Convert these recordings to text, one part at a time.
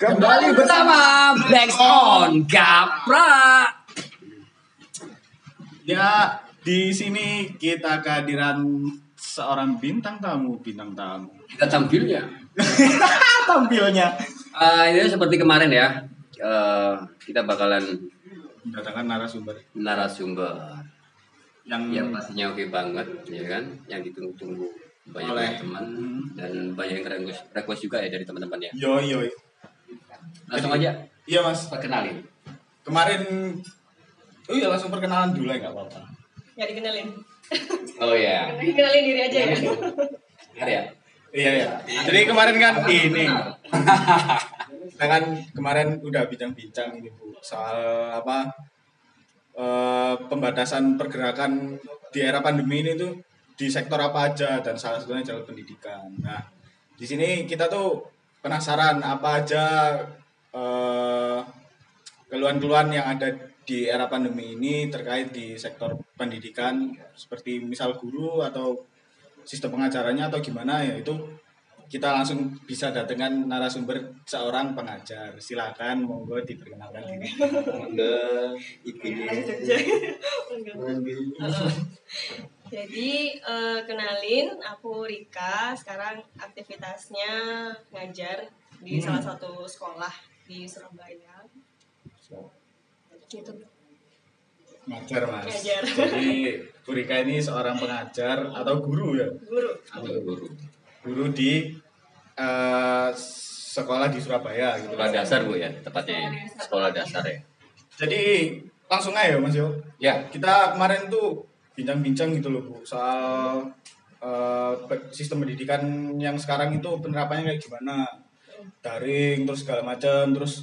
Kembali bersama Black On Gapra. Ya, di sini kita kehadiran seorang bintang tamu, bintang tamu. Kita tampilnya. Tampilnya Eh, ini seperti kemarin ya. Eh, kita bakalan mendatangkan narasumber narasumber yang yang pastinya oke banget, ya kan? Yang ditunggu-tunggu banyak Oleh. teman Hmm. dan banyak yang request, request juga ya dari teman-teman ya. yo yo. Langsung aja Iya mas, perkenalin. kemarin Oh iya langsung perkenalan dulu ya nggak apa-apa. nggak dikenalin Oh ya. dikenalin diri aja ya Ada ya? Iya ya. Jadi kemarin kan ini. Kita kan kemarin udah bincang-bincang ini bu soal apa eh, pembatasan pergerakan di era pandemi ini tuh di sektor apa aja dan salah satunya jalur pendidikan. Nah di sini kita tuh penasaran apa aja keluhan-keluhan yang ada di era pandemi ini terkait di sektor pendidikan seperti misal guru atau sistem pengajarannya atau gimana ya itu kita langsung bisa datangkan narasumber seorang pengajar. Silakan monggo diperkenalkan diri. Enggak, IPD. jadi eh, kenalin aku Rika. Sekarang aktivitasnya ngajar di Hmm. salah satu sekolah di Surabaya. Gitu. Ngajar mas. Ngajar. jadi Bu Rika ini seorang pengajar atau guru ya? Guru. Atau guru. guru di eh, sekolah di Surabaya gitu Sekolah dasar bu ya, tepatnya. Sekolah dasar. Ya. jadi langsung aja mas yo Ya, kita kemarin tuh bincang-bincang gitu loh bu soal eh, pe- sistem pendidikan yang sekarang itu penerapannya kayak gimana daring terus segala macam terus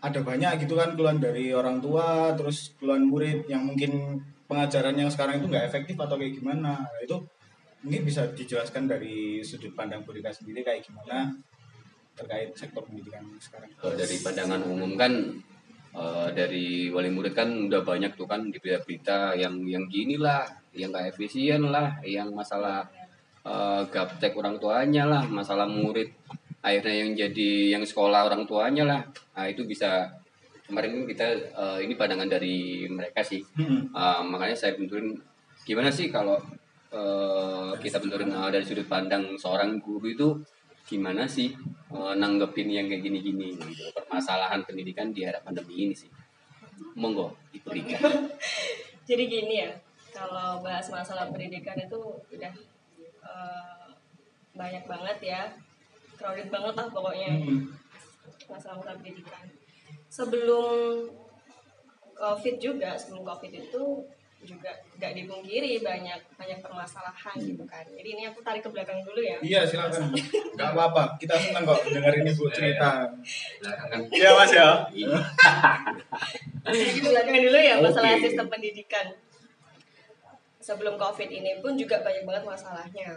ada banyak gitu kan keluhan dari orang tua terus keluhan murid yang mungkin pengajaran yang sekarang itu nggak efektif atau kayak gimana. Itu mungkin bisa dijelaskan dari sudut pandang Burika sendiri kayak gimana terkait sektor pendidikan sekarang. Dari pandangan umum kan eh, dari wali murid kan udah banyak tuh kan di berita-berita yang yang gini lah, yang gak efisien lah, yang masalah eh, gaptek orang tuanya lah, masalah murid akhirnya yang jadi yang sekolah orang tuanya lah. Nah itu bisa kemarin kita eh, ini pandangan dari mereka sih. Hmm. Eh, makanya saya benturin gimana sih kalau eh, kita benturin eh, dari sudut pandang seorang guru itu gimana sih eh, nanggepin yang kayak gini-gini gitu permasalahan pendidikan di era pandemi ini sih monggo Rika jadi gini ya kalau bahas masalah pendidikan itu udah eh, banyak banget ya crowded banget lah pokoknya Hmm. masalah-masalah pendidikan sebelum covid juga sebelum covid itu juga nggak dipungkiri banyak banyak permasalahan gitu kan jadi ini aku tarik ke belakang dulu ya Iya silakan. Gak apa-apa. Kita senang kok dengerin ibu cerita. belakangan Iya mas ya. Tarik ke belakang dulu ya masalah Oke. sistem pendidikan sebelum covid ini pun juga banyak banget masalahnya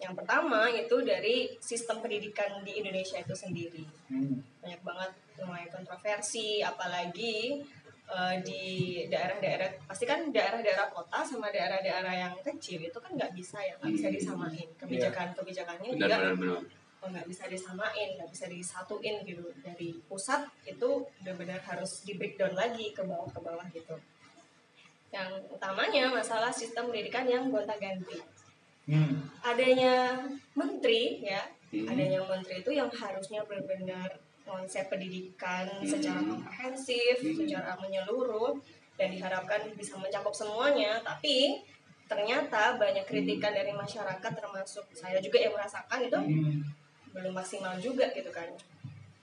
yang pertama itu dari sistem pendidikan di Indonesia itu sendiri. Hmm. banyak banget lumayan kontroversi apalagi eh, di daerah-daerah pasti kan daerah-daerah kota sama daerah-daerah yang kecil itu kan nggak bisa ya nggak bisa Hmm. disamain. Kebijakan kebijakannya juga oh, nggak bisa disamain nggak bisa disatuin gitu. Dari pusat itu benar-benar harus di breakdown lagi ke bawah ke bawah gitu. Yang utamanya masalah sistem pendidikan yang gonta-ganti Hmm. adanya menteri ya Hmm. adanya menteri itu yang harusnya benar-benar konsep pendidikan secara komprehensif Hmm. secara menyeluruh dan diharapkan bisa mencakup semuanya tapi ternyata banyak kritikan dari masyarakat termasuk saya juga yang merasakan itu Hmm. belum maksimal juga gitu kan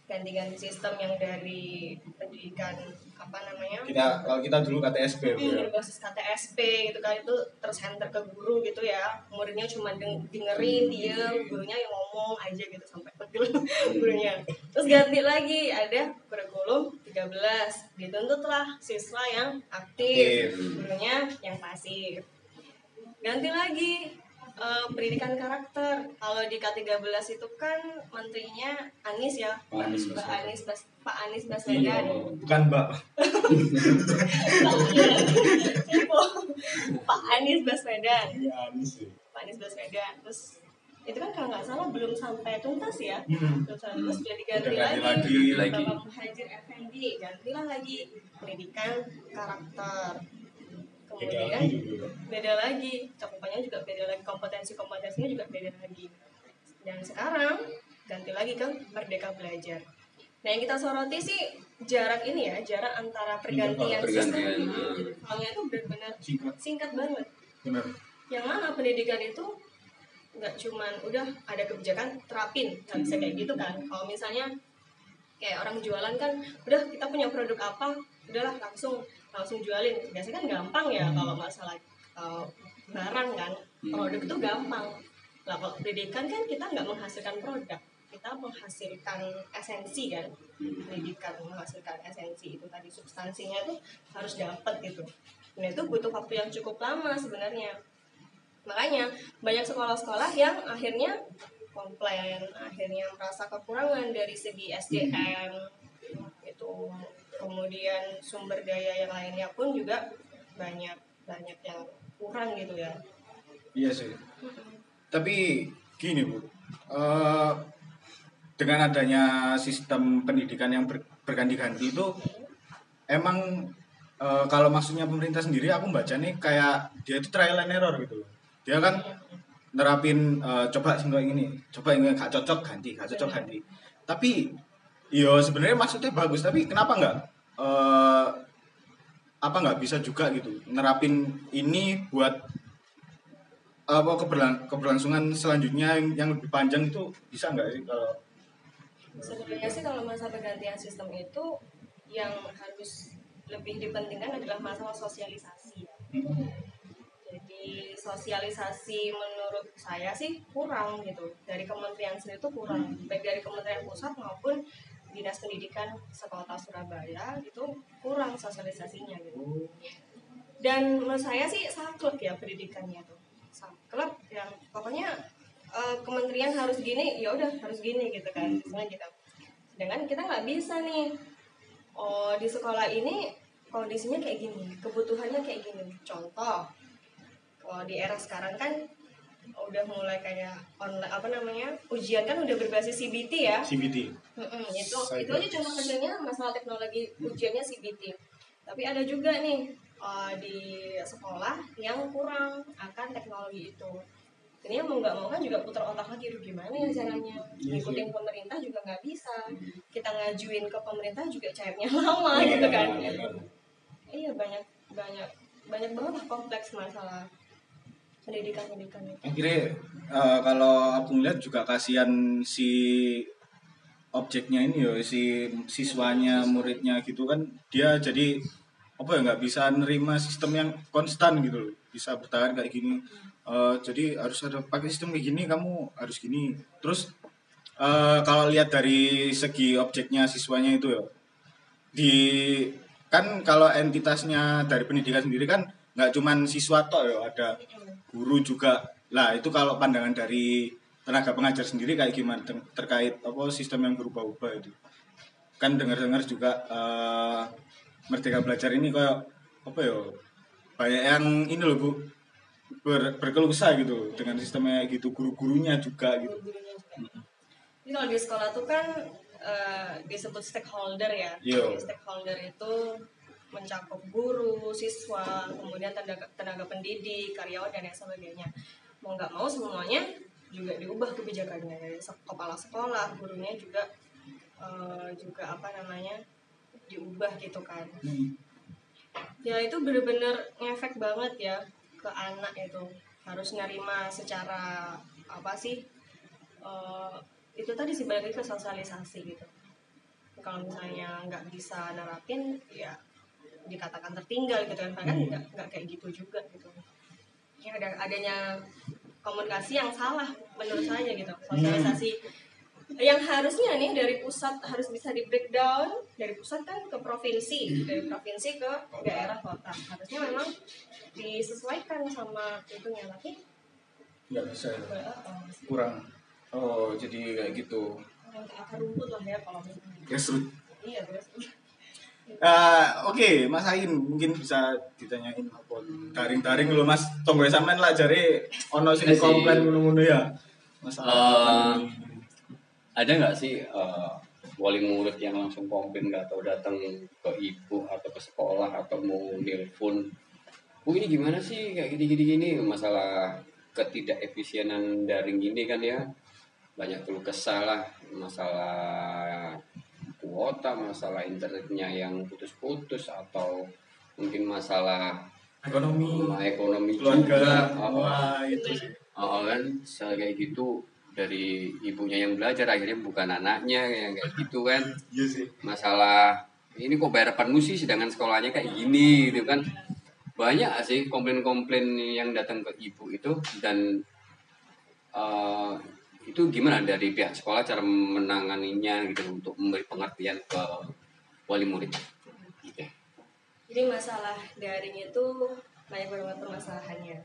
ganti-ganti sistem yang dari pendidikan apa namanya? Kita kalau kita dulu ya. Hmm, berbasis KTSP gitu kan itu tercenter ke guru gitu ya. Muridnya cuma deng- dengerin diem gurunya yang ngomong aja gitu sampai pegel gurunya. Terus ganti lagi ada kurikulum 13 dituntutlah siswa yang aktif Aktif. gurunya yang pasif. Ganti lagi eh, pendidikan karakter kalau di K13 itu kan menterinya Anies ya Pak Anies Pak. Anies Bas Pak Anies Iya, Baswedan bukan mbak. Pak Anies Baswedan Iya, Anies ya. Pak Anies Baswedan terus itu kan kalau nggak salah belum sampai tuntas ya Hmm. belum sampai tuntas sudah diganti Udah ganti lagi, lagi. Lagi. Bapak Muhajir Effendi gantilah lagi pendidikan karakter Beda kemudian lagi beda lagi. Cakupannya juga beda lagi. Kompetensi kompetensinya juga beda lagi. Dan sekarang ganti lagi ke merdeka belajar. Nah yang kita soroti sih jarak ini ya jarak antara pergantian Pergantian, sistem hmm. soalnya itu benar-benar Singkat. singkat banget. Bener. yang mana pendidikan itu nggak cuman udah ada kebijakan terapin. Nggak bisa kayak gitu kan. Kalau misalnya kayak orang jualan kan udah kita punya produk apa? Udahlah langsung langsung jualin. Biasanya kan gampang ya kalau masalah uh, barang kan. Produk itu gampang. Lah kalau pendidikan kan kita nggak menghasilkan produk. Kita menghasilkan esensi kan. Pendidikan menghasilkan esensi itu tadi. Substansinya itu harus dapat gitu. Dan itu butuh waktu yang cukup lama sebenarnya. Makanya banyak sekolah-sekolah yang akhirnya komplain akhirnya merasa kekurangan dari segi SDM itu kemudian sumber daya yang lainnya pun juga banyak banyak yang kurang gitu ya Iya sih. Tapi gini bu, eh, dengan adanya sistem pendidikan yang ber- berganti-ganti itu emang eh, kalau maksudnya pemerintah sendiri aku baca nih kayak dia itu trial and error gitu. Dia kan nerapin eh, coba sing kayak ini, coba yang gak cocok ganti, gak cocok ganti. Tapi yo sebenarnya maksudnya bagus, tapi kenapa nggak eh, apa nggak bisa juga gitu nerapin ini buat apa keberlang keberlangsungan selanjutnya yang, yang lebih panjang itu bisa nggak sih kalau? Sebenarnya sih kalau masa pergantian sistem itu yang harus lebih dipentingkan adalah masalah sosialisasi jadi sosialisasi menurut saya sih kurang gitu dari kementerian sendiri itu kurang baik dari kementerian pusat maupun dinas pendidikan sekota Surabaya itu kurang sosialisasinya gitu. Dan menurut saya sih saklek ya pendidikannya tuh. Saklek yang pokoknya eh, kementerian harus gini ya udah harus gini gitu kan misalnya gitu. Sedangkan kita nggak bisa nih. Oh di sekolah ini kondisinya kayak gini kebutuhannya kayak gini. Contoh kalau di era sekarang kan udah mulai kayak online apa namanya ujian kan udah berbasis CBT ya? CBT Mm-mm, itu Saya itu aja cuma kerjanya masalah teknologi ujiannya CBT tapi ada juga nih uh, di sekolah yang kurang akan teknologi itu. Ini mau nggak mau kan juga putar otak lagi Duh, gimana ya caranya? Iya ngikutin pemerintah juga nggak bisa. Kita ngajuin ke pemerintah juga cairnya lama gitu kan. iya banyak banyak banyak banget lah kompleks masalah pendidikan pendidikan itu. Akhirnya eh, kalau aku ngeliat juga kasihan si objeknya ini ya si siswanya muridnya gitu kan dia jadi apa ya nggak bisa nerima sistem yang konstan gitu loh. Bisa bertahan kayak gini. Eh, jadi harus ada pakai sistem kayak gini kamu harus gini. Terus eh, kalau lihat dari segi objeknya siswanya itu ya di kan kalau entitasnya dari pendidikan sendiri kan nggak cuman siswa tok ya ada guru juga lah itu kalau pandangan dari tenaga pengajar sendiri kayak gimana ter- terkait apa sistem yang berubah-ubah itu kan dengar-dengar juga eh, merdeka belajar ini kayak apa ya banyak yang ini loh bu ber, berkeluh kesah gitu dengan sistemnya gitu guru-gurunya juga gitu. Jadi kalau di sekolah tuh kan eh, disebut stakeholder ya. Yo. Jadi stakeholder itu mencakup guru, siswa, kemudian tenaga, tenaga pendidik, karyawan dan lain sebagainya. Mau nggak mau semuanya juga diubah kebijakannya dari kepala sekolah, gurunya juga eh, juga apa namanya diubah gitu kan. Ya itu bener-bener ngefek banget ya ke anak itu harus nerima secara apa sih eh, itu tadi sih balik ke sosialisasi gitu kalau misalnya nggak bisa nerapin ya dikatakan tertinggal gitu kan. Padahal kan nggak nggak kayak gitu juga gitu. Ya ada adanya komunikasi yang salah menurut saya gitu. Sosialisasi yang harusnya nih dari pusat harus bisa di breakdown dari pusat kan ke provinsi dari provinsi ke daerah kota. Harusnya memang disesuaikan sama itunya tapi nggak bisa. Ya. kurang. Oh, jadi kayak gitu. yang ke akar rumput lah ya kalau misalnya grassroots iya terus Eh, Oke, Mas Ain mungkin bisa ditanyain apa daring-daring lo Mas. Tonggo sampean lah jare ono sing Iya komplain ngono-ngono ya. masalah Eh, ada nggak sih eh, wali murid yang langsung komplain nggak atau datang ke ibu atau ke sekolah atau mau nelpon? Bu ini gimana sih kayak gini gini gini masalah ketidak efisienan daring ini kan ya. Banyak keluh kesah lah masalah kuota masalah internetnya yang putus-putus atau mungkin masalah ekonomi ekonomi keluarga juga. Wah itu sih Oh kan, kayak gitu dari ibunya yang belajar akhirnya bukan anaknya yang kayak gitu kan. iya sih Masalah ini kok bayar penuh sih sedangkan sekolahnya kayak gini gitu kan. Banyak sih komplain-komplain yang datang ke ibu itu dan eh, itu gimana dari pihak sekolah cara menanganinya gitu untuk memberi pengertian ke wali murid. Gitu. Jadi masalah daring itu banyak banget permasalahannya.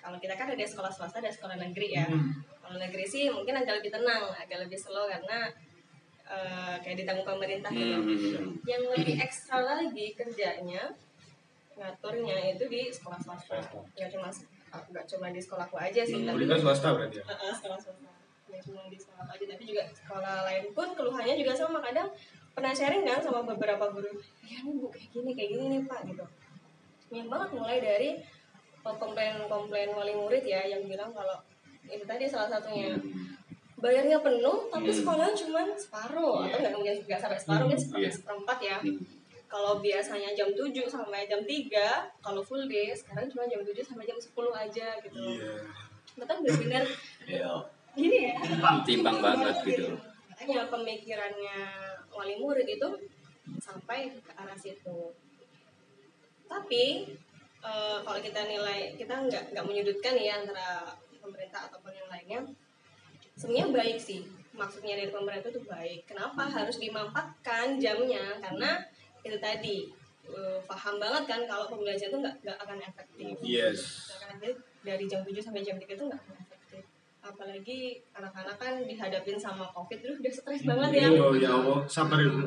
Kalau kita kan ada sekolah swasta, ada sekolah negeri ya. Hmm. Kalau negeri sih mungkin agak lebih tenang, agak lebih slow karena eh, kayak ditanggung pemerintah gitu. Hmm. Yang lebih ekstra lagi kerjanya ngaturnya itu di sekolah swasta. Nggak cuma nggak cuma di sekolahku aja sih, Hmm, tapi swasta berarti ya Heeh, sekolah swasta nggak cuma di sekolah aja. Tapi juga sekolah lain pun keluhannya juga sama. Kadang pernah sharing kan sama beberapa guru ya nih bu kayak gini kayak gini nih pak gitu. Banyak banget mulai dari komplain-komplain wali murid ya yang bilang kalau itu tadi salah satunya. Bayarnya penuh tapi Hmm. sekolahnya cuma separuh atau Iya. nggak mungkin nggak sampai separuh mungkin Iya. seperempat, seperempat ya. Hmm. kalau biasanya jam 7 sampai jam 3 kalau full day sekarang cuma jam 7 sampai jam 10 aja gitu. Iya. Bahkan benar-benar gini ya? Timbang banget gitu. makanya pemikirannya wali murid itu sampai ke arah situ. Tapi eh, kalau kita nilai kita nggak nggak menyudutkan ya antara pemerintah ataupun yang lainnya sebenarnya baik sih. Maksudnya dari pemerintah itu baik. Kenapa? Harus dimampatkan jamnya karena itu tadi eh, paham banget kan kalau pembelajaran itu nggak nggak akan efektif. Yes. Nggak akan efektif. Dari jam 7 sampai jam 3 itu nggak akan efektif apalagi anak-anak kan dihadapin sama covid itu udah stres banget ya. oh ya Allah sabar ibu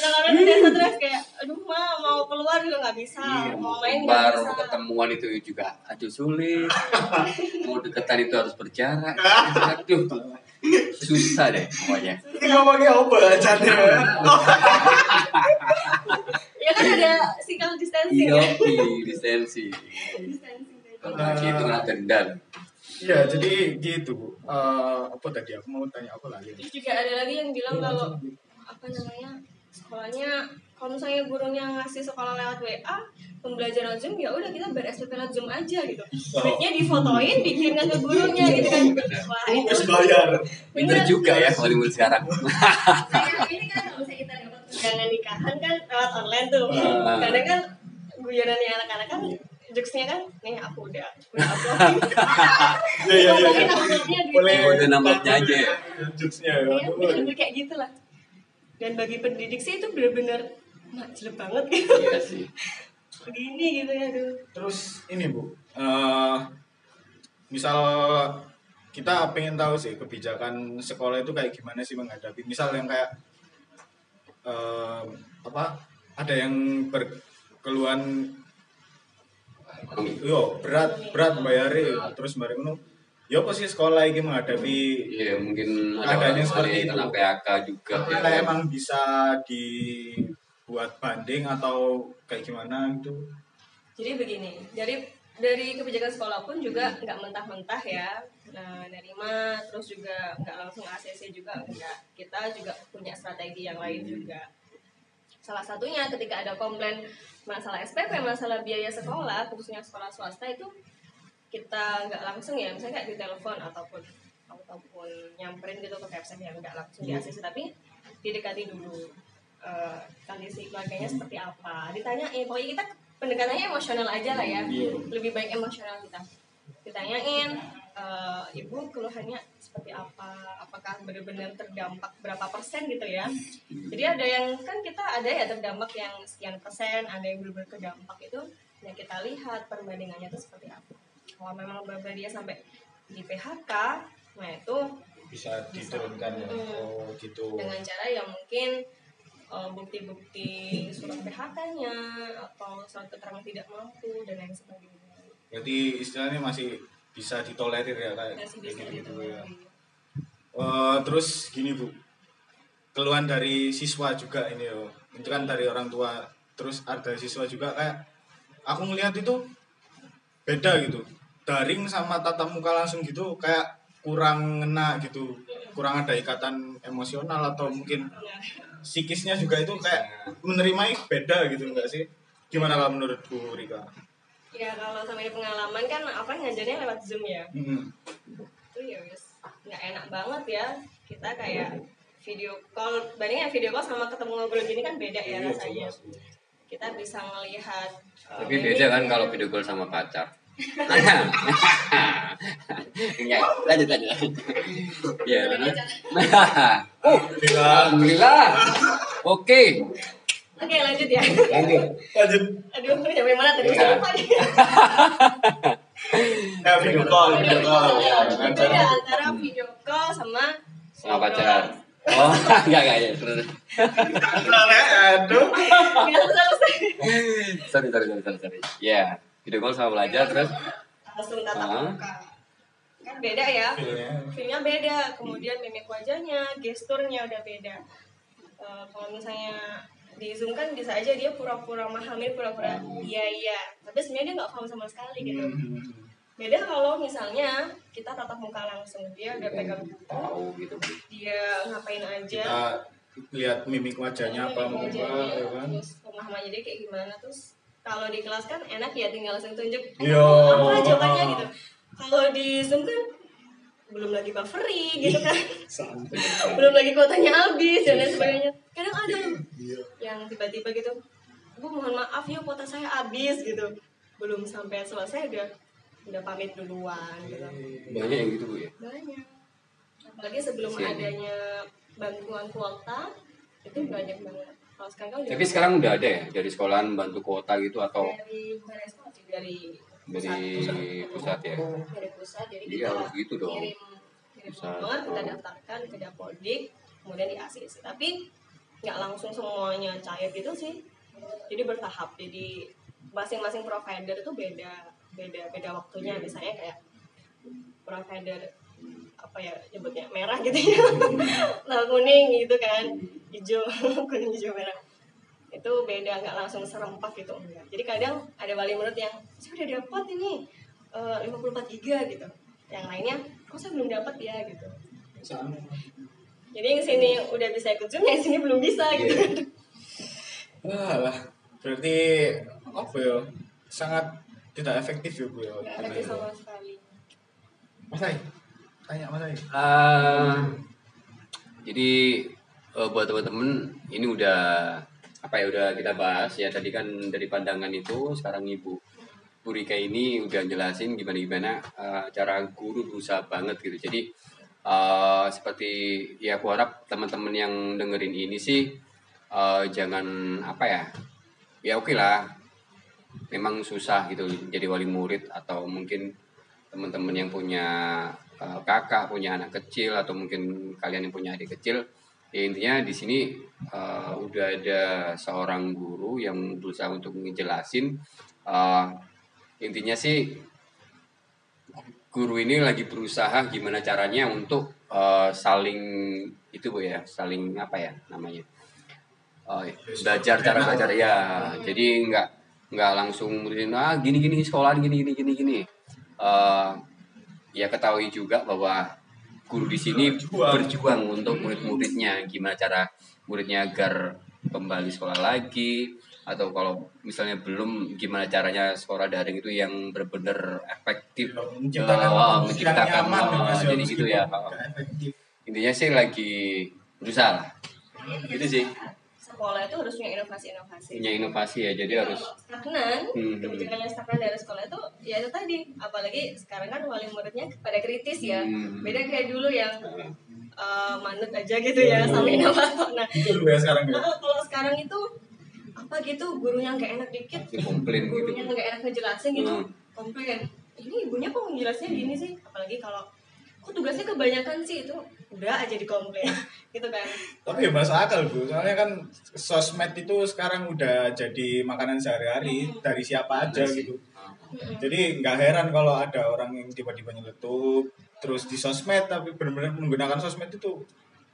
anak-anak udah stres kayak aduh mah mau keluar juga nggak bisa mau main nggak baru bisa. ketemuan itu juga aduh sulit. Mau deketan itu harus berjarak. Aduh susah deh pokoknya. Ini ngomongnya apa acaranya ya kan ada physical distancing iya ya? lisensi distancing gitu. kalau gitu kena dendam. Iya jadi gitu bu. Eh, apa tadi aku mau tanya apa lagi? Terus juga ada lagi yang bilang kalau apa namanya sekolahnya kalau misalnya gurunya ngasih sekolah lewat WA pembelajaran Zoom ya udah kita ber SPP lewat Zoom aja gitu. Baiknya difotoin dikirimkan ke gurunya gitu kan. Wah itu bayar. pinter juga ya Hollywood sekarang. Kayak ini kan kalau misalnya kita dapat undangan nikahan kan lewat online tuh. Ah. kadang kan guyonannya anak-anak kan jokesnya kan nih aku udah. Udah upload. Iya iya iya. Ngomongin uploadnya gitu boleh. Kode nomornya aja ya? jokesnya ya ya bener-bener kayak gitu lah dan bagi pendidik sih itu bener-bener mak jelek banget. Gitu iya sih. Begini gitu ya aduh. Terus ini bu. Eh misal kita pengen tahu sih kebijakan sekolah itu kayak gimana sih menghadapi. Misal yang kayak eh apa ada yang berkeluhan yo berat berat bayari terus bareng itu yo apa sih sekolah ini menghadapi iya mungkin Keadaannya ada seperti orang itu. kena PHK juga ya apakah kan? emang bisa dibuat banding atau kayak gimana gitu jadi begini dari dari kebijakan sekolah pun juga nggak mentah-mentah ya. Nah, nerima terus juga nggak langsung ACC juga enggak kita juga punya strategi yang lain juga. Salah satunya ketika ada komplain masalah SPP masalah biaya sekolah khususnya sekolah swasta itu kita nggak langsung ya misalnya kayak di telepon ataupun ataupun nyamperin gitu ke website yang nggak langsung di ACC tapi didekati dulu eh, kondisi keluarganya seperti apa. Ditanyain pokoknya kita pendekatannya emosional aja lah ya. Iya. lebih baik emosional kita. Ditanyain eh, ibu keluhannya seperti apa? Apakah benar-benar terdampak berapa persen gitu ya? Jadi ada yang kan kita ada ya terdampak yang sekian persen ada yang benar-benar terdampak. Itu ya kita lihat perbandingannya itu seperti apa. Kalau memang benar dia sampai di PHK nah itu bisa diturunkan ya. Hmm. oh gitu. Dengan cara yang mungkin eh, bukti-bukti surat PHK-nya atau surat keterangan tidak mampu dan lain sebagainya. berarti istilahnya masih bisa ditolerir ya kayak bisa gitu, gitu ya. Eh, terus gini bu, keluhan dari siswa juga ini yo, itu kan dari orang tua, terus ada siswa juga kayak aku ngelihat itu beda gitu, daring sama tatap muka langsung gitu kayak kurang ngena gitu, kurang ada ikatan emosional atau mungkin psikisnya juga itu kayak menerima beda gitu enggak sih? Gimana kalau menurut Bu Rika? Ya kalau sama ini pengalaman kan apa ngajarnya lewat zoom ya Hmm. itu ya wis nggak enak banget ya kita kayak video call bandingnya video call sama ketemu ngobrol gini kan beda ya Iya, rasanya kita bisa melihat uh, Tapi beda kan kalau video call sama pacar. Enggak, lanjut lanjut. Ya. oh, alhamdulillah. Oke. Oke lanjut ya Lanjut. Lanjut. aduh sampai mana tadi Ya. lupa nih Ya, video call, video call. Ya, dengan beda cara- antara video call sama Sama pacar. Oh, enggak enggak ya. Terus. Aduh. nggak usah usah Sorry, sorry, sorry, sorry. Ya, video call sama belajar terus langsung tatap muka kan beda ya Feelnya. feelnya beda kemudian mimik wajahnya gesturnya udah beda Eh, kalau misalnya di zoom kan bisa aja dia pura-pura memahami pura-pura iya iya tapi sebenarnya dia nggak paham sama sekali gitu Hmm. beda kalau misalnya kita tatap muka langsung dia udah pegang tahu gitu. dia ngapain aja Kita lihat mimik wajahnya apa mimik mau apa, wajahnya, ya kan? terus pemahamannya dia kayak gimana terus kalau di kelas kan enak ya tinggal langsung tunjuk Iya. apa jawabannya gitu kalau di zoom kan belum lagi buffering gitu kan belum lagi kuotanya habis dan lain sebagainya kadang ada Iya. yang tiba-tiba gitu bu mohon maaf ya kuota saya habis gitu belum sampai selesai udah udah pamit duluan gitu Banyak yang gitu, Bu ya. banyak apalagi sebelum Kasian. adanya bantuan kuota itu banyak banget kalau sekarang kan udah Tapi sekarang udah ada ya dari sekolahan bantu kuota gitu atau dari bukan dari sekolah dari dari pusat ya? dari pusat jadi Iya, kita harus gitu dong. kirim kirim Pusat. nomor kita daftarkan ke Dapodik kemudian di ACC tapi nggak langsung semuanya cair gitu sih. Jadi bertahap jadi masing-masing provider itu beda beda beda waktunya. Misalnya kayak provider apa ya nyebutnya merah gitu ya. Nah kuning gitu kan hijau kuning hijau merah. Itu beda nggak langsung serempak gitu. Enggak jadi kadang ada wali murid yang saya udah dapat ini eh, 54 giga gitu. Yang lainnya kok saya belum dapat ya? gitu jadi yang sini udah bisa ikut zoom yang sini belum bisa gitu Wah lah, berarti apa ya? Sangat tidak efektif ya bu ya. efektif sama sekali Mas Ai, tanya Mas Ai. Eh, jadi eh, buat teman-teman ini udah apa ya udah kita bahas ya tadi kan dari pandangan itu sekarang ibu Bu Rika ini udah jelasin gimana gimana eh, cara guru berusaha banget gitu jadi eh, seperti ya aku harap teman-teman yang dengerin ini sih eh, jangan apa ya ya oke lah. Memang susah gitu jadi wali murid atau mungkin teman-teman yang punya uh, kakak punya anak kecil atau mungkin kalian yang punya adik kecil ya intinya di sini uh, udah ada seorang guru yang berusaha untuk ngejelasin uh, intinya sih guru ini lagi berusaha gimana caranya untuk uh, saling itu bu ya saling apa ya namanya Oh, belajar cara belajar ya. Jadi nggak nggak langsung ngurusin, ah gini gini sekolahan gini gini gini gini. Eh, ya ketahui juga bahwa guru di sini Berjuang. berjuang untuk murid-muridnya gimana cara muridnya agar kembali sekolah lagi atau kalau misalnya belum gimana caranya sekolah daring itu yang benar-benar efektif? Menciptakan kondisi menciptakan, nyaman Mas, jadi gitu ya. intinya sih lagi berusaha lah. Gitu sih. Sekolah itu harus punya inovasi-inovasi. Punya inovasi ya jadi harus Kalau stagnan Hmm. kebijakan yang stagnan dari sekolah itu ya itu tadi. Apalagi sekarang kan wali muridnya pada kritis ya. Hmm. beda kayak dulu yang eh, manut aja gitu ya sama inovator nah Itu dulu ya sekarang ya. Nah, kalau sekarang itu apa gitu gurunya nggak enak dikit komplain gitu gurunya nggak enak ngejelasin gitu Hmm. komplain ini ibunya kok ngejelasinnya gini sih apalagi kalau kok tugasnya kebanyakan sih itu udah aja dikomplain gitu kan Tapi ya masuk akal bu, soalnya kan sosmed itu sekarang udah jadi makanan sehari-hari dari siapa aja Bener sih. gitu. Ah. Jadi nggak heran kalau ada orang yang tiba-tiba nyeletuk terus di sosmed tapi benar-benar menggunakan sosmed itu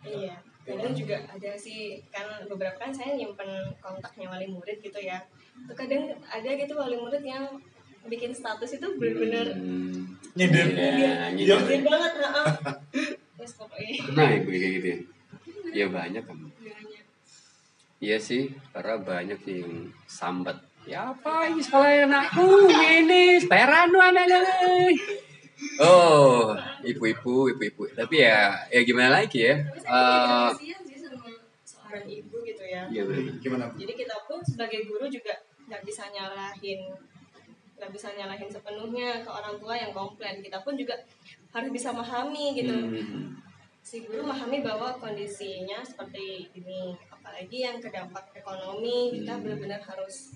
Iya. Kadang juga ada sih kan beberapa kan saya nyimpen kontaknya wali murid gitu ya. Itu kadang ada gitu wali murid yang bikin status itu benar-benar Hmm. gede banget, heeh. Terus pokoknya Pernah ibu kayak gitu ya? Ya banyak kan. banyak. Iya sih, karena banyak yang sambat. Ya apa ini sekolah anakku ini seperan anak Oh, ibu-ibu, ibu-ibu. Tapi ya, ya gimana lagi ya? Sama seorang ibu gitu ya. Iya. Gimana? Jadi kita pun sebagai guru juga nggak bisa nyalahin nggak bisa nyalahin sepenuhnya ke orang tua yang komplain. Kita pun juga harus bisa memahami gitu. Hmm. Si guru memahami bahwa kondisinya seperti ini, apalagi yang kedampak ekonomi kita Hmm. benar-benar harus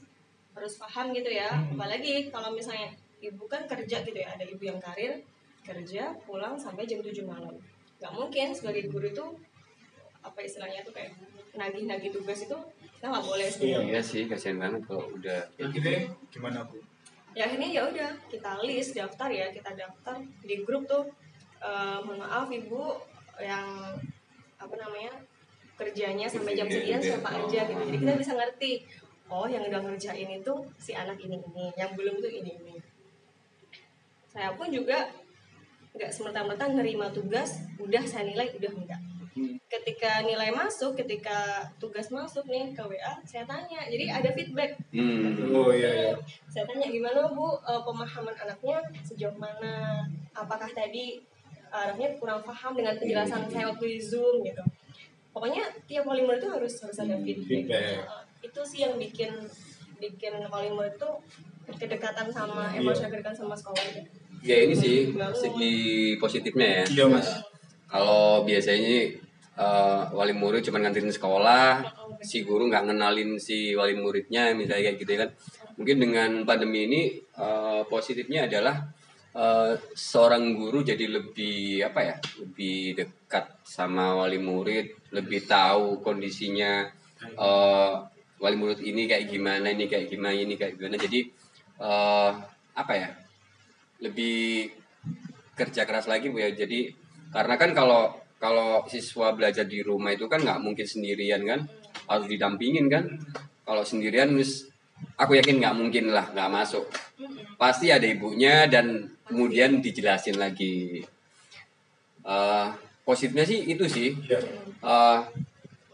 harus paham gitu ya. Apalagi kalau misalnya ibu kan kerja gitu ya, ada ibu yang karir kerja pulang sampai jam 7 malam. Nggak mungkin sebagai guru itu apa istilahnya tuh kayak nagih-nagih tugas itu kita nggak boleh sebenarnya. Iya sih, kasihan banget kalau udah kayak gitu. Akhirnya gimana bu? ya akhirnya ya udah kita list daftar ya kita daftar di grup tuh eh, mohon maaf ibu yang apa namanya kerjanya sampai jam sekian siapa aja gitu jadi kita bisa ngerti oh yang udah ngerjain itu si anak ini ini yang belum tuh ini ini saya pun juga nggak semerta-merta nerima tugas udah saya nilai udah enggak. Ketika nilai masuk ketika tugas masuk nih ke WA saya tanya. Jadi ada feedback. Hmm. Oh iya iya. saya tanya gimana bu? Eh, pemahaman anaknya sejauh mana? Apakah tadi anaknya kurang paham dengan penjelasan saya waktu di zoom? Gitu. Pokoknya tiap wali murid itu harus harus ada feedback, Feedback. Eh, itu sih yang bikin bikin wali murid itu kedekatan sama Iya. emosi kedekatan sama sekolah itu Ya ini sih segi positifnya ya. Iya mas. Kalau biasanya eh, wali murid cuma nganterin sekolah, si guru nggak ngenalin si wali muridnya misalnya kayak gitu ya kan. Mungkin dengan pandemi ini eh, positifnya adalah eh, seorang guru jadi lebih apa ya, lebih dekat sama wali murid, lebih tahu kondisinya eh, wali murid ini kayak gimana, ini kayak gimana, ini kayak gimana. Jadi eh, apa ya? Lebih kerja keras lagi bu ya. Jadi karena kan kalau kalau siswa belajar di rumah itu kan nggak mungkin sendirian kan? Harus didampingin kan? Kalau sendirian wis aku yakin nggak mungkin lah nggak masuk. Pasti ada ibunya dan kemudian dijelasin lagi. Eh, positifnya sih itu sih. Eh,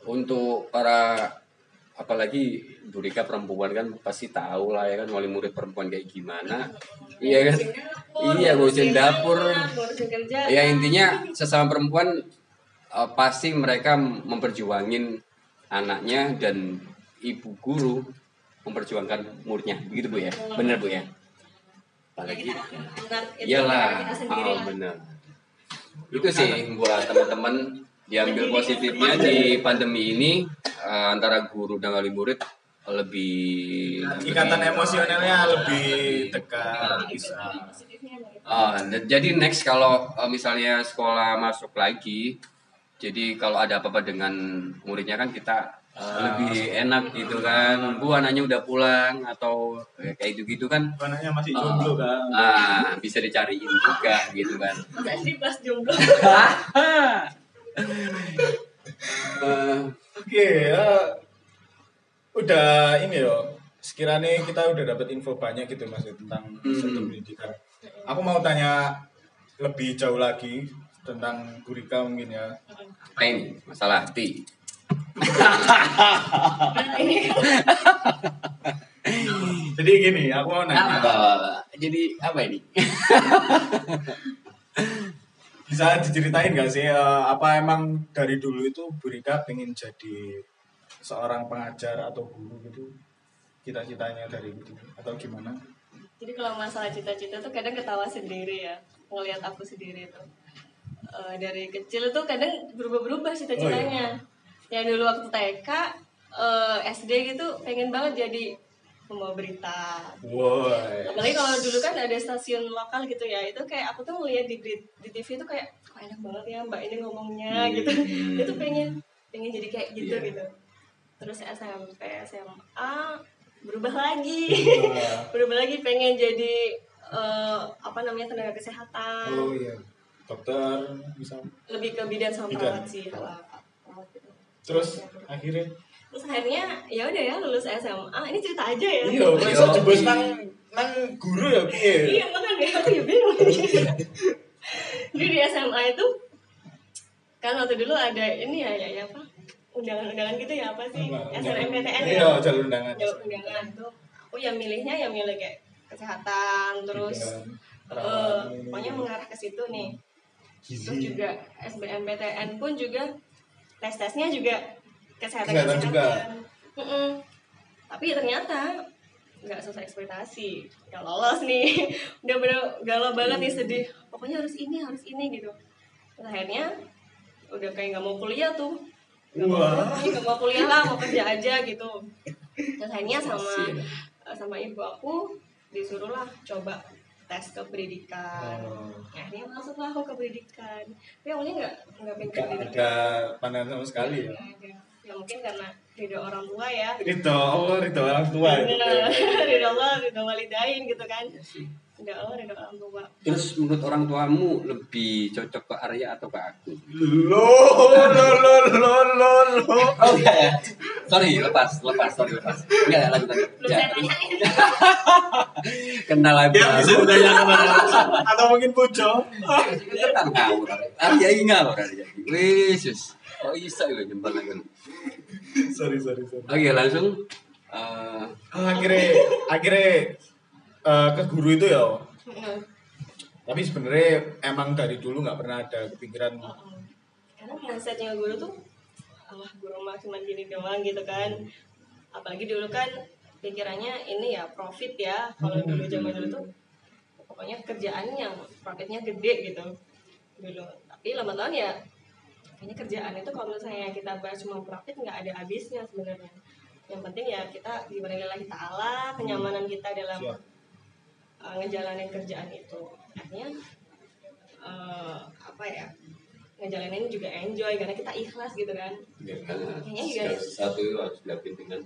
untuk para apalagi Burika perempuan kan pasti tahu lah ya kan wali murid perempuan kayak gimana. Iya kan? Ngurusin dapur, Iya, ngurusin dapur. ya intinya sesama perempuan eh, pasti mereka memperjuangin anaknya dan ibu guru memperjuangkan muridnya. Begitu bu ya? Benar bu ya? Apalagi itu iyalah. oh, benar. Itu sih buat teman-teman diambil positifnya di pandemi ini eh, antara guru dan wali murid lebih Ikatan lebih- emosionalnya lebih dekat bisa. Dan- jadi next kalau eh, misalnya sekolah masuk lagi, jadi kalau ada apa-apa dengan muridnya kan kita eh, lebih enak gitu kan. Bu anaknya udah pulang atau kayak gitu-gitu kan. Anaknya masih Ah, jomblo kan. ah, bisa dicariin juga gitu kan. Pas jomblo Eh, Oke, ya. udah ini loh. Sekiranya kita udah dapat info banyak gitu mas tentang Hmm. sistem pendidikan. Aku mau tanya lebih jauh lagi tentang Gurika mungkin ya. apa ini masalah hati? Jadi gini, aku mau nanya. Apa? Jadi apa ini? Bisa diceritain gak sih eh, apa emang dari dulu itu Burika pengen jadi seorang pengajar atau guru gitu? Cita-citanya dari itu atau gimana? Jadi kalau masalah cita-cita tuh kadang ketawa sendiri ya, ngelihat aku sendiri tuh. Eh, dari kecil tuh kadang berubah-berubah cita-citanya. Yang dulu waktu TK, eh, SD gitu pengen banget jadi pembawa berita. Woi. Apalagi kalau dulu kan ada stasiun lokal gitu ya, itu kayak aku tuh ngeliat di, di, di TV tuh kayak kok enak banget ya mbak ini ngomongnya gitu. Hmm. Itu pengen pengen jadi kayak gitu Iya. gitu. Terus SMP, SMA berubah lagi berubah lagi pengen jadi eh, apa namanya tenaga kesehatan oh iya dokter bisa lebih ke bidan sama Bidan. perawat sih perawat gitu. terus akhirnya terus akhirnya ya udah ya lulus SMA ini cerita aja ya. Iya masa jebus nang nang guru ya piye iya makanya aku ya bingung jadi di SMA itu kan waktu dulu ada ini ya ya, ya apa? Undangan-undangan gitu ya apa sih? SNMPTN ya iya jalur undangan. Jalur undangan tuh. Aku yang milihnya yang milih kayak kesehatan terus eh, ini, pokoknya mengarah ke situ nih. Terus juga SBMPTN pun juga tes tesnya juga kesehatan Kesehatan juga. Mm-mm. tapi ternyata nggak sesuai ekspektasi. Nggak lolos nih. Udah bener galau banget nih sedih. Pokoknya harus ini harus ini gitu. Terus akhirnya udah kayak nggak mau kuliah tuh. Nggak mau, mau kuliah lah mau kerja aja gitu. Terus akhirnya sama sama ibu aku disuruh lah coba tes ke pendidikan Oh. akhirnya masuklah aku ke pendidikan tapi awalnya nggak nggak pengen pendidikan ada pandangan sama sekali ya? Ada. Ya mungkin karena ridho orang tua ya. Ridho Allah, ridho orang tua. Gitu. Ridho Allah ridho walidain gitu kan ridho Allah ridho orang tua Terus menurut orang tuamu lebih cocok ke Arya atau ke aku? Lo, lo, lo, lo, lo, lo. Oh enggak ya. Sorry, lepas, lepas, sorry, lepas. Enggak ya, lanjut lanjut. Ya, kenal lagi. Ya bisa langsung. atau mungkin pujo. Kenal ngawur. Arya ini ngawur Arya. Wis. Kok bisa ya jempol lagi. Sorry, sorry, sorry. Oke, langsung eh Akhirnya, akhirnya eh, ke guru itu ya. Heeh. Tapi sebenarnya emang dari dulu nggak pernah ada kepikiran. Karena mindsetnya guru tuh Allah guru mah cuma gini doang gitu kan. Apalagi dulu kan pikirannya ini ya profit ya. Kalau dulu zaman dulu tuh pokoknya kerjaan yang profitnya gede gitu. Dulu. Tapi lama tahun ya kayaknya kerjaan itu kalau misalnya kita bahas cuma profit nggak ada habisnya sebenarnya. Yang penting ya kita gimana lillahi ta'ala kenyamanan kita dalam Siap. Uh, ngejalanin kerjaan itu. Akhirnya uh, apa ya ngejalanin juga enjoy karena kita ikhlas gitu kan. Ya, karena Kayaknya juga sesuatu itu harus dilakukan dengan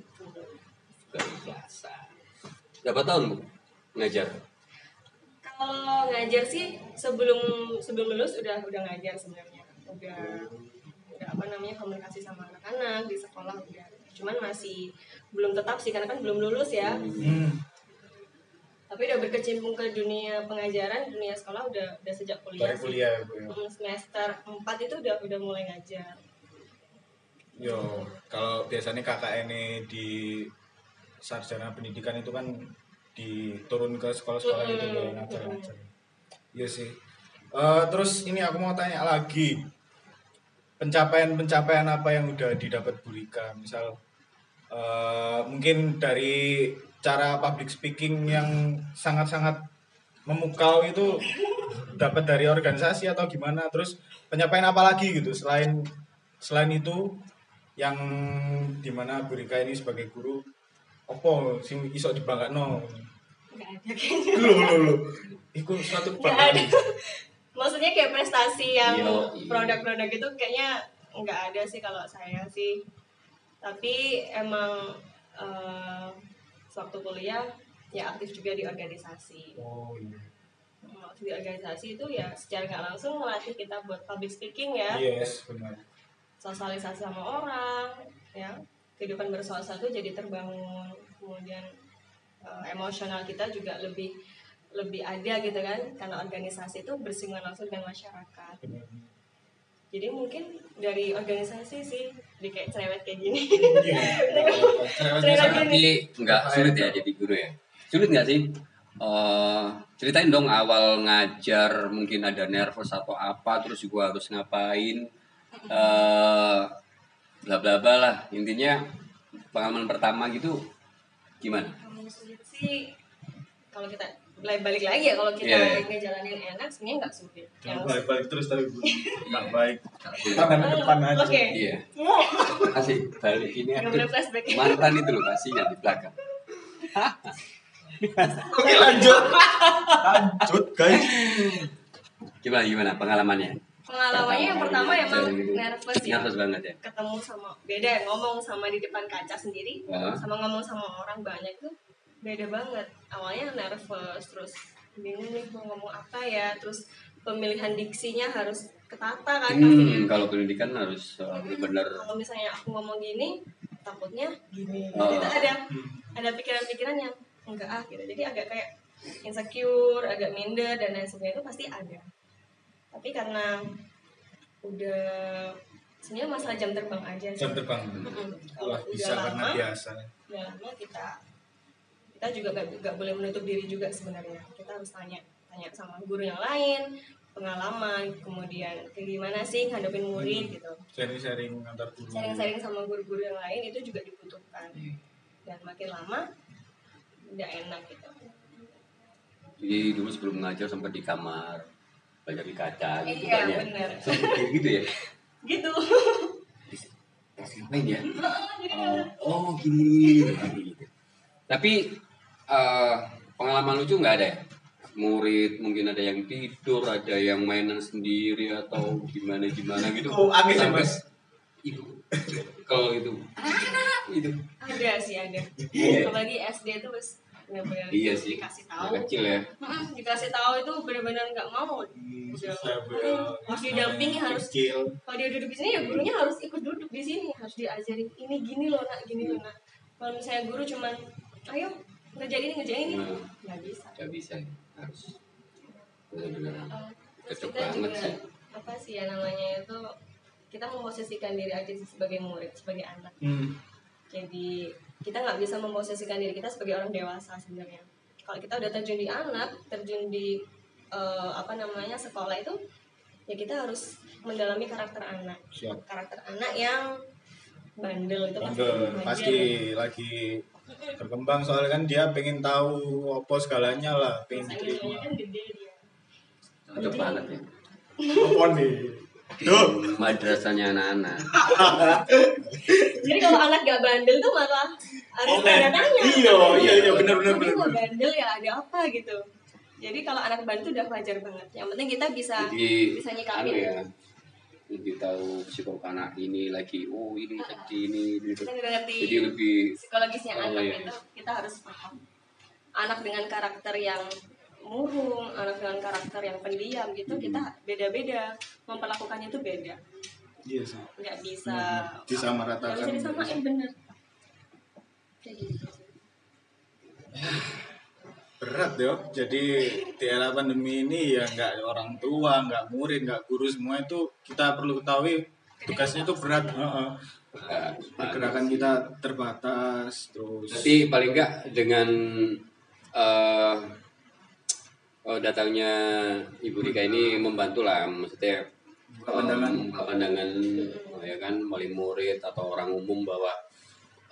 keikhlasan. Berapa tahun Bu ngajar? kalau ngajar sih sebelum sebelum lulus udah udah ngajar sebenarnya. Udah udah apa namanya komunikasi sama anak-anak di sekolah udah. Cuman masih belum tetap sih karena kan belum lulus ya. Hmm, tapi udah berkecimpung ke dunia pengajaran dunia sekolah udah udah sejak kuliah dari kuliah Bu, ya. Hmm, semester 4 itu udah udah mulai ngajar Yo, kalau biasanya KKN di sarjana pendidikan itu kan diturun ke sekolah-sekolah gitu Mm-mm. ya ngajar-ngajar. Iya sih. Eh, terus ini aku mau tanya lagi. Pencapaian-pencapaian apa yang udah didapat Bu Rika? Misal eh, mungkin dari cara public speaking yang sangat-sangat memukau itu dapat dari organisasi atau gimana? Terus pencapaian apa lagi gitu selain selain itu? Yang di mana Bu Rika ini sebagai guru opo sing iso dibanggakan nggak ada kayaknya. Lho lho lho iku suatu nggak ada. Kebanggaan maksudnya kayak prestasi yang Iya, iya. produk-produk itu kayaknya nggak ada sih kalau saya sih. Tapi emang eh, waktu kuliah ya aktif juga di organisasi. Oh iya. Waktu di organisasi itu ya secara nggak langsung melatih kita buat public speaking ya. Yes benar. Sosialisasi sama orang ya. Kehidupan bersosial itu jadi terbangun. Kemudian eh, emosional kita juga lebih lebih ada gitu kan. Karena organisasi itu bersinggungan langsung dengan masyarakat. Benar jadi mungkin dari organisasi sih di kayak cerewet kayak gini iya cerewet Cerewet sangat. gini. Tapi nggak sulit ya jadi guru ya? Sulit nggak sih? Eh, ceritain dong awal ngajar mungkin ada nervous atau apa terus juga harus ngapain eh bla bla bla lah intinya pengalaman pertama gitu gimana? kalau sulit sih kalau kita balik balik lagi ya kalau kita Iya, iya. ngejalanin enak sebenarnya nggak sulit. Jangan Yang- balik-balik terus tapi Bu. Nggak baik. Iya. tangan ke depan aja. Oke. Iya, kasih balik ini aduh, flashback. mantan itu loh kasih di belakang. oke lanjut. Lanjut guys. Gimana gimana pengalamannya? pengalamannya yang pertama emang Jadi gitu. nervous ya. Nervous banget ya? Ketemu sama beda ya ngomong sama di depan kaca sendiri Ah. sama ngomong sama orang banyak tuh beda banget. Awalnya nervous terus bingung nih mau ngomong apa ya terus pemilihan diksinya harus ketata kan hmm, kalau pendidikan harus uh, benar kalau misalnya aku ngomong gini takutnya gini. Oh. itu ada ada pikiran-pikiran yang enggak ah gitu. Jadi agak kayak insecure agak minder dan lain sebagainya itu pasti ada. Tapi karena udah sebenarnya masalah jam terbang aja sih. Jam terbang. Mm-mm. kalau Wah, udah bisa karena lama biasa. udah lama kita kita juga gak, gak boleh menutup diri juga sebenarnya. Kita harus tanya tanya sama guru yang lain pengalaman kemudian kayak gimana sih ngadepin murid gitu. Sharing-sharing antar guru. Sharing-sharing sama guru-guru yang lain itu juga dibutuhkan. Dan makin lama udah enak gitu. Jadi dulu sebelum ngajar sempat di kamar belajar di kaca gitu Iya, kan ya? benar. Sempat kayak gitu ya? Gitu. Pas ngapain ya? Oh, oh gini, gini, gini, gitu. tapi eh, pengalaman lucu nggak ada ya? Murid mungkin ada yang tidur ada yang mainan sendiri atau gimana gimana gitu? Oh, aneh sih, Sampai- Mas. itu kalau itu. Itu. Ada sih ada. Iya. apalagi SD itu bos benar-benar iya sih dikasih tahu. kecil ya. Dikasih tahu itu benar-benar nggak mau. Hmm, ya. Mm, harus didampingi harus kecil. kalau dia duduk di sini ya gurunya harus ikut duduk di sini. Harus diajarin ini gini loh nak gini loh nak. Kalau misalnya guru cuman ayo ngerjain ini ngerjain ini Nah. nggak bisa nggak bisa harus benar-benar Uh, Cocok kita banget juga sih. apa sih ya namanya itu kita memposisikan diri aja sebagai murid sebagai anak hmm. jadi kita nggak bisa memposisikan diri kita sebagai orang dewasa sebenarnya kalau kita udah terjun di anak terjun di eh, apa namanya sekolah itu ya kita harus mendalami karakter anak siap karakter anak yang bandel itu pasti Bandel, wajar. pasti lagi berkembang soalnya kan dia pengen tahu apa segalanya lah pengen diterima kan gede dia. Cocok banget ya. Apa nih? Duh. madrasahnya anak-anak. Jadi kalau anak gak bandel tuh malah harus Oh, tanya tanya. Iya iya iya benar benar Tapi benar kok bandel ya ada apa gitu. Jadi kalau anak bandel tuh udah wajar banget. Yang penting kita bisa jadi bisa anu nyikapin ya lebih tahu psikolog anak ini lagi oh ini tadi ini gitu. Kita udah ngerti jadi lebih psikologisnya Oh, anak iya. itu kita harus paham. Anak dengan karakter yang murung anak dengan karakter yang pendiam gitu Hmm. kita beda-beda. Memperlakukannya itu beda. Iya sih nggak bisa disamaratakan. nggak bisa disamain bener. Kayak gitu berat ya jadi di era pandemi ini ya nggak orang tua nggak murid nggak guru semua itu kita perlu ketahui tugasnya itu berat berat. Pergerakan kita terbatas terus tapi paling enggak dengan eh oh, datangnya Ibu Rika ini membantu lah maksudnya Buka pandangan. eh, membuka pandangan ya kan wali murid atau orang umum bahwa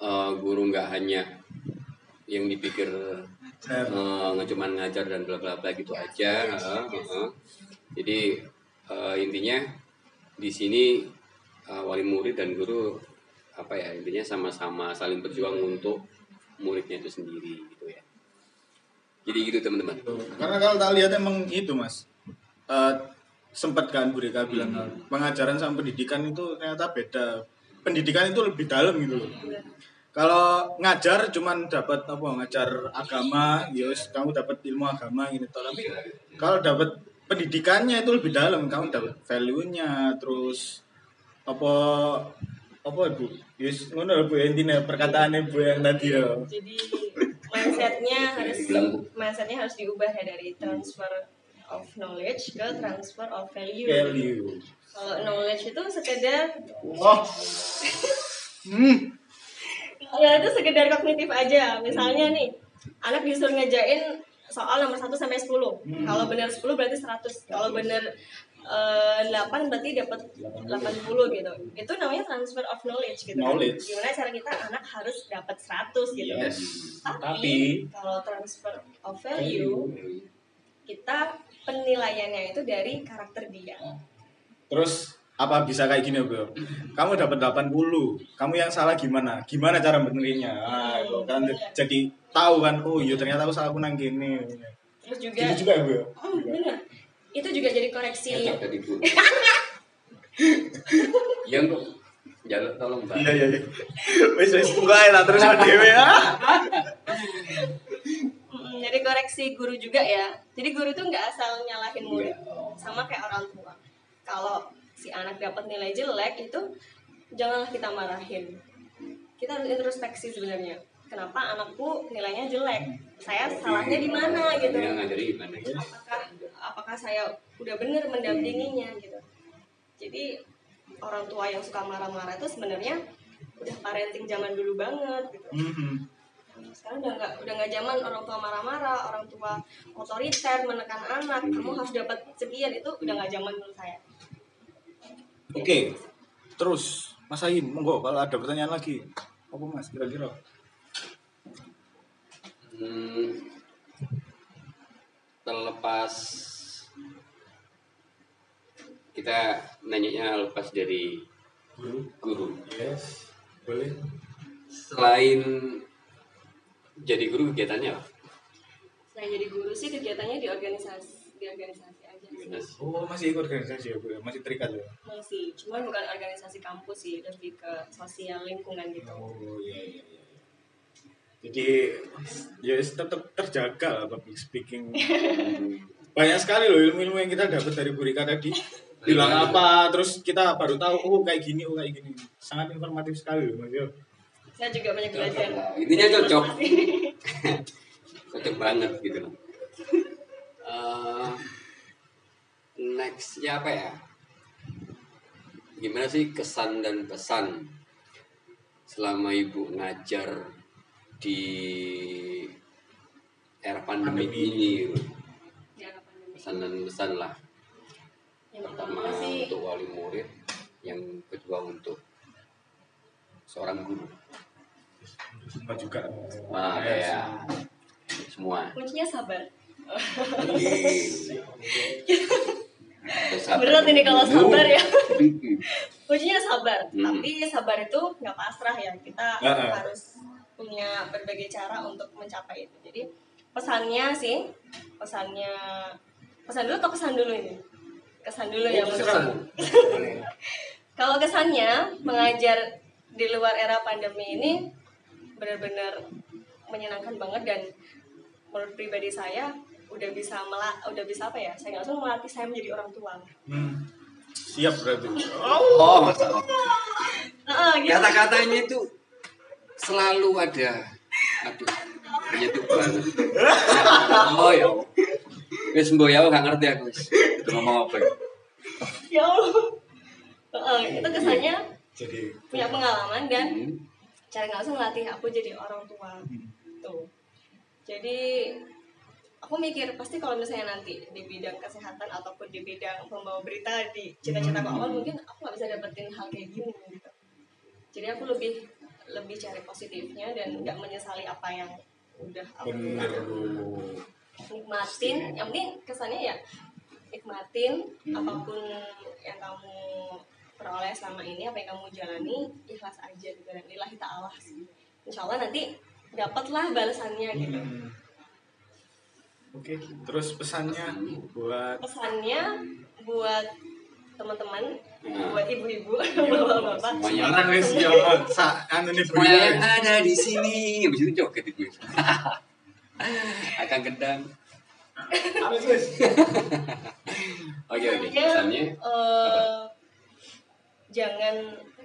eh, guru nggak hanya yang dipikir Nggak cuman ngajar dan bla bla bla gitu aja heeh, heeh. jadi eh, intinya di sini eh, wali murid dan guru apa ya intinya sama-sama saling berjuang untuk muridnya itu sendiri gitu ya. Jadi gitu teman-teman. Karena kalau tak lihat emang itu mas. Eh, sempat kan Bu Rika bilang pengajaran sama pendidikan itu ternyata beda. Pendidikan itu lebih dalam gitu loh kalau ngajar cuman dapat apa? Ngajar agama ya wis, kamu dapat ilmu agama gitu tapi kalau dapat pendidikannya itu lebih dalam. Kamu dapat value-nya terus apa apa bu Yus, ngono lho, bu intinya perkataan ibu yang tadi ya. Jadi mindsetnya harus Bu. mindsetnya harus diubah ya dari transfer of knowledge ke transfer of value, value. Kalau knowledge itu sekedar wah hmm ya itu sekedar kognitif aja. Misalnya nih anak disuruh ngejain soal nomor 1 sampai 10 Hmm. kalau benar 10 berarti 100 kalau benar eh, 8 berarti dapat 80 gitu. Itu namanya transfer of knowledge gitu kan. Knowledge. gimana cara kita anak harus dapat 100 gitu. Yes. tapi, Tapi- kalau transfer of value kita penilaiannya itu dari karakter dia. Terus apa bisa kayak gini bro? Kamu dapat 80, kamu yang salah gimana? Gimana cara benerinnya? Ah, itu kan jadi tahu kan, oh iya ternyata aku salah aku nang gini. terus juga Gitu juga ya bro? Hmm, bener. itu juga jadi koreksi Ya kok. Jaluk tolong mbak. Iya iya iya. Wis wis enggak lah terus dhewe ya. Mm, jadi koreksi guru juga ya. Jadi guru tuh nggak asal nyalahin murid, Iya. sama kayak orang tua. Kalau si anak dapat nilai jelek itu janganlah kita marahin. Kita harus introspeksi sebenarnya. Kenapa anakku nilainya jelek? Saya salahnya di mana gitu? Apakah apakah saya udah bener mendampinginya gitu? Jadi orang tua yang suka marah-marah itu sebenarnya udah parenting zaman dulu banget gitu Mhm. sekarang udah nggak udah nggak zaman orang tua marah-marah orang tua otoriter menekan anak kamu harus dapat sekian itu udah nggak zaman menurut saya Oke. Terus Mas Ain, monggo kalau ada pertanyaan lagi. Apa Mas kira-kira? Hmm, terlepas kita nanyanya lepas dari Guru. guru. Yes. Boleh. Selain jadi guru kegiatannya apa? selain jadi guru sih kegiatannya di organisasi di organisasi Oh, masih ikut organisasi ya, Bu? ya? Masih terikat ya? masih cuman bukan organisasi kampus sih lebih ke sosial lingkungan gitu Oh, iya iya iya. Jadi ya tetap terjaga lah public speaking. Banyak sekali loh ilmu-ilmu yang kita dapat dari Bu Rika tadi. Bilang apa, terus kita baru tahu, oh kayak gini, oh kayak gini. Sangat informatif sekali loh Mas Yo. saya juga banyak belajar Intinya cocok. cocok banget gitu loh. Eh, nextnya apa ya? Gimana sih kesan dan pesan selama ibu ngajar di era pandemi Pandemi. ini? Pesan dan pesan lah. yang Pertama sih untuk wali murid, yang kedua untuk seorang guru. Semua juga. Wah, Yes. ya. Semua. kuncinya sabar Sabar berat ini kalau sabar ya. kuncinya sabar. Hmm. tapi sabar itu nggak pasrah ya. Kita Heeh. harus punya berbagai cara untuk mencapai itu. Jadi pesannya sih pesannya pesan dulu atau kesan dulu ini? Kesan dulu ya menurut Kesan. kalau kesannya mengajar di luar era pandemi ini benar-benar menyenangkan banget dan menurut pribadi saya udah bisa mela udah bisa apa ya saya nggak langsung melatih saya menjadi orang tua Hmm. Siap berarti. Oh, masalah. Heeh, gitu. Kata-katanya itu selalu ada. Aduh, banget. Oh ya. Wis mbok ya gak ngerti aku wis. Itu ngomong apa ya? ya Allah Heeh, itu kesannya Jadi punya pengalaman dan Hmm. cara nggak langsung melatih aku jadi orang tua tuh jadi aku mikir pasti kalau misalnya nanti di bidang kesehatan ataupun di bidang pembawa berita di cita-cita aku awal mungkin aku nggak bisa dapetin hal kayak gini gitu. Jadi aku lebih lebih cari positifnya dan nggak menyesali apa yang udah aku nikmatin yang penting kesannya ya nikmatin Hmm. apa pun yang kamu peroleh selama ini apa yang kamu jalani ikhlas aja gitu dan lillahi ta'ala sih. Insya Allah nanti dapatlah balasannya gitu. Hmm. Oke, terus pesannya buat pesannya buat teman-teman Nah. buat ibu-ibu bapak-bapak Semuanya. Sekarang wis yo sa anu nih Bu Semuanya yang ada di sini. Habis itu joget itu. Akan gendang. Oke oke. Pesannya, eh, jangan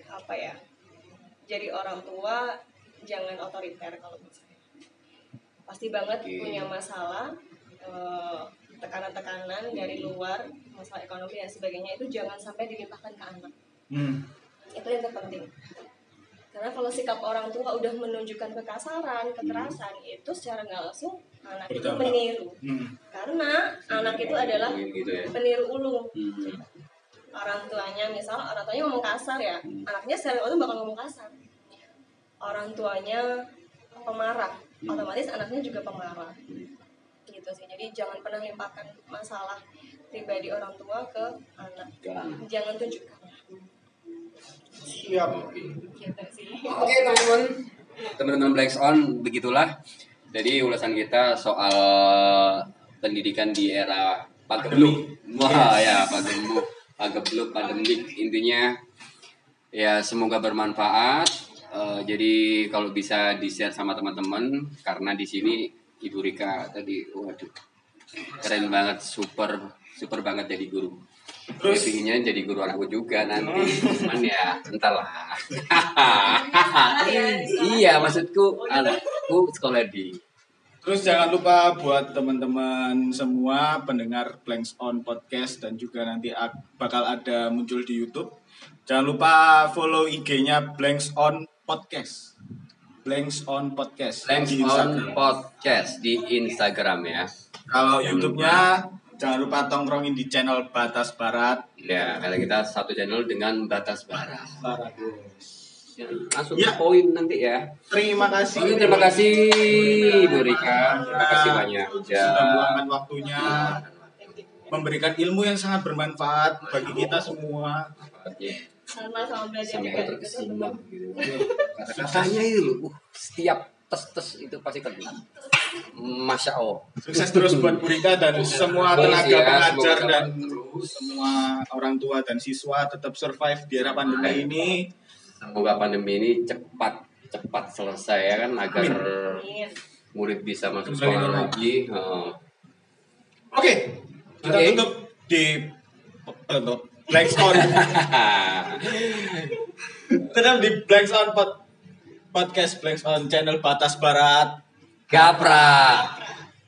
apa ya jadi orang tua jangan otoriter kalau saya pasti banget Oke. punya masalah eh, tekanan-tekanan dari luar masalah ekonomi dan sebagainya itu jangan sampai dilimpahkan ke anak. Hmm. itu yang terpenting. Karena kalau sikap orang tua udah menunjukkan kekasaran kekerasan itu secara nggak langsung anak itu meniru. Hmm. karena anak itu adalah gitu ya. peniru ulung Hmm. orang tuanya misal orang tuanya ngomong kasar ya anaknya secara itu bakal ngomong kasar. Orang tuanya pemarah. Hmm. otomatis anaknya juga pemarah gitu sih jadi jangan pernah limpahkan masalah pribadi orang tua ke anak Jangan. jangan tunjukkan Siap. Oke. gitu sih Oke teman-teman, teman-teman Black On begitulah. Jadi ulasan kita soal pendidikan di era Pak Gemblung. Wah ya Pak Gemblung. agak belum pandemik intinya ya semoga bermanfaat Eh, jadi kalau bisa di share sama teman-teman karena di sini Ibu Rika tadi waduh keren banget super super banget jadi guru. Terus- pinginnya jadi guru anakku juga nanti. Cuman ya entahlah. Iya maksudku anakku sekolah di Terus jangan lupa buat teman-teman semua pendengar Blanks On Podcast dan juga nanti ak- bakal ada muncul di YouTube. Jangan lupa follow IG-nya Blanks On Podcast. Blanks On Podcast Thanks di on Instagram. podcast di Instagram ya Kalau YouTube-nya jangan lupa tongkrongin di channel Batas Barat. ya kalau kita satu channel dengan batas barat Barat. langsung Ya. ke poin nanti ya Terima kasih. Oke, terima kasih Bu Rika terima kasih banyak ya Sudah meluangkan waktunya memberikan ilmu yang sangat bermanfaat bagi kita semua. Sama sama belajar sampai juga gitu. Katanya itu uh, setiap tes tes itu pasti kena masya allah Sukses terus buat Bu Rika dan semua tenaga ya, pengajar dan terus. semua orang tua dan siswa tetap survive di era pandemi ini. semoga pandemi ini cepat cepat selesai ya kan agar Amin. murid bisa masuk sekolah lagi Eh, Oke, kita Oke. tutup di tutup Black On. Tetap di Black On pod, podcast Black On channel Batas Barat. Gaprak